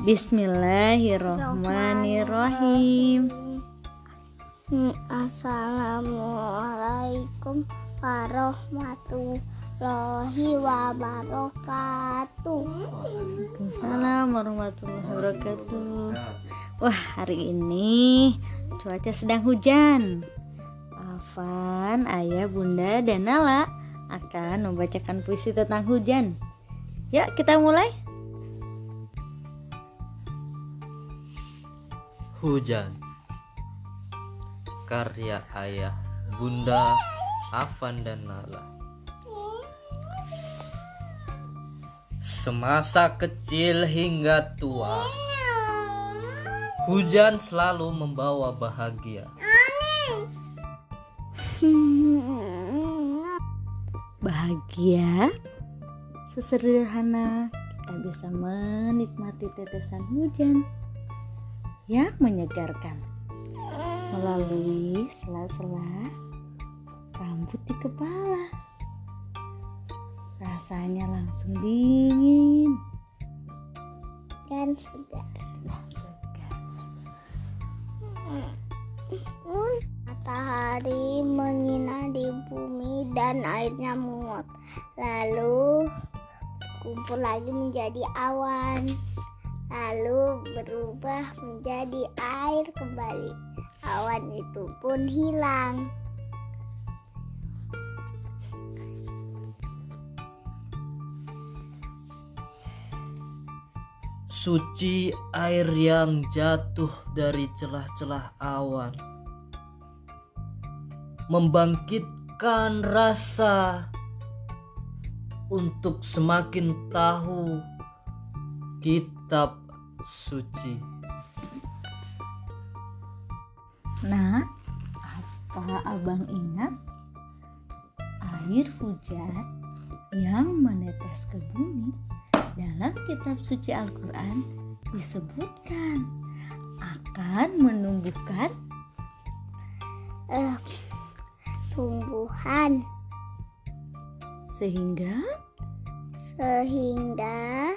Bismillahirrahmanirrahim. Assalamualaikum warahmatullahi wabarakatuh. Waalaikumsalam warahmatullahi wabarakatuh. Wah, hari ini cuaca sedang hujan. Afan, ayah, bunda, dan Nala akan membacakan puisi tentang hujan. Yuk, kita mulai. Hujan. Karya ayah, bunda, Afan dan Nala. Semasa kecil hingga tua Hujan selalu membawa bahagia. Bahagia? Sesederhana kita bisa menikmati tetesan hujan yang menyegarkan melalui sela-sela rambut di kepala. Rasanya langsung dingin dan segar. dan segar. Matahari menyinari bumi dan airnya menguap. Lalu kumpul lagi menjadi awan. Lalu berubah menjadi air kembali. Awan itu pun hilang. Suci air yang jatuh dari celah-celah awan Membangkitkan rasa Untuk semakin tahu Kitab suci Nah, apa abang ingat? Air hujan yang menetes ke bumi dalam kitab suci Al-Quran disebutkan akan menumbuhkan Eh, tumbuhan sehingga sehingga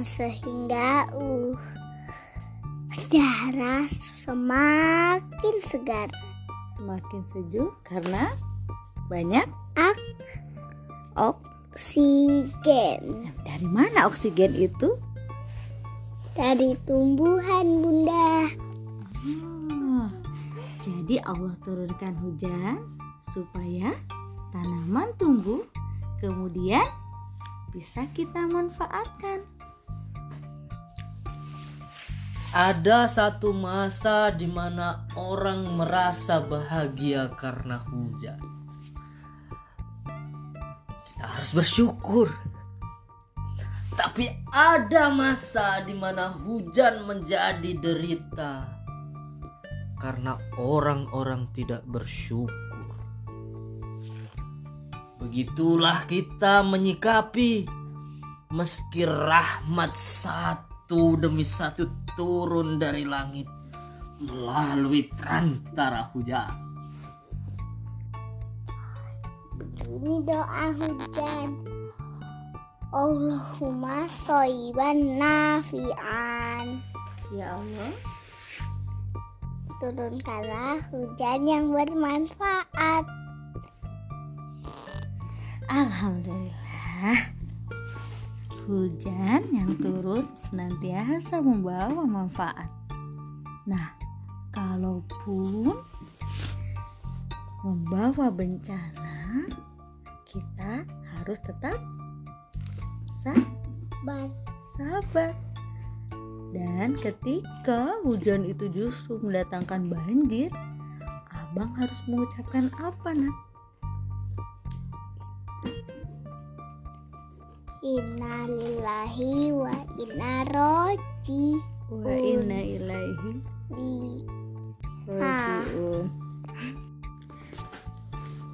sehingga uh darah semakin segar semakin sejuk karena banyak ak oksigen dari mana oksigen itu? dari tumbuhan bunda Ah, jadi Allah turunkan hujan supaya tanaman tumbuh, kemudian bisa kita manfaatkan. Ada satu masa di mana orang merasa bahagia karena hujan. Kita harus bersyukur. Tapi ada masa di mana hujan menjadi derita karena orang-orang tidak bersyukur. Begitulah kita menyikapi meski rahmat satu demi satu turun dari langit melalui perantara hujan. ini doa hujan Allahumma soiban nafian Ya Allah, turunkanlah hujan yang bermanfaat Alhamdulillah. Hujan yang turun senantiasa membawa manfaat. Nah, kalaupun membawa bencana, kita harus tetap sa- Ban sabar. Dan ketika hujan itu justru mendatangkan banjir, abang harus mengucapkan apa, nak? Innalillahi wa inna roji Wa inna ilaihi raji'un.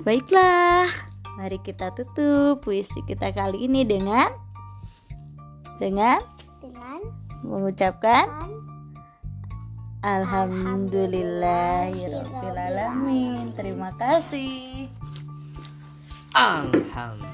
Baiklah, mari kita tutup puisi kita kali ini dengan dengan dengan mengucapkan Alhamdulillahirobbilalamin. Alhamdulillahirobbilalamin. Terima kasih. Alhamdulillah.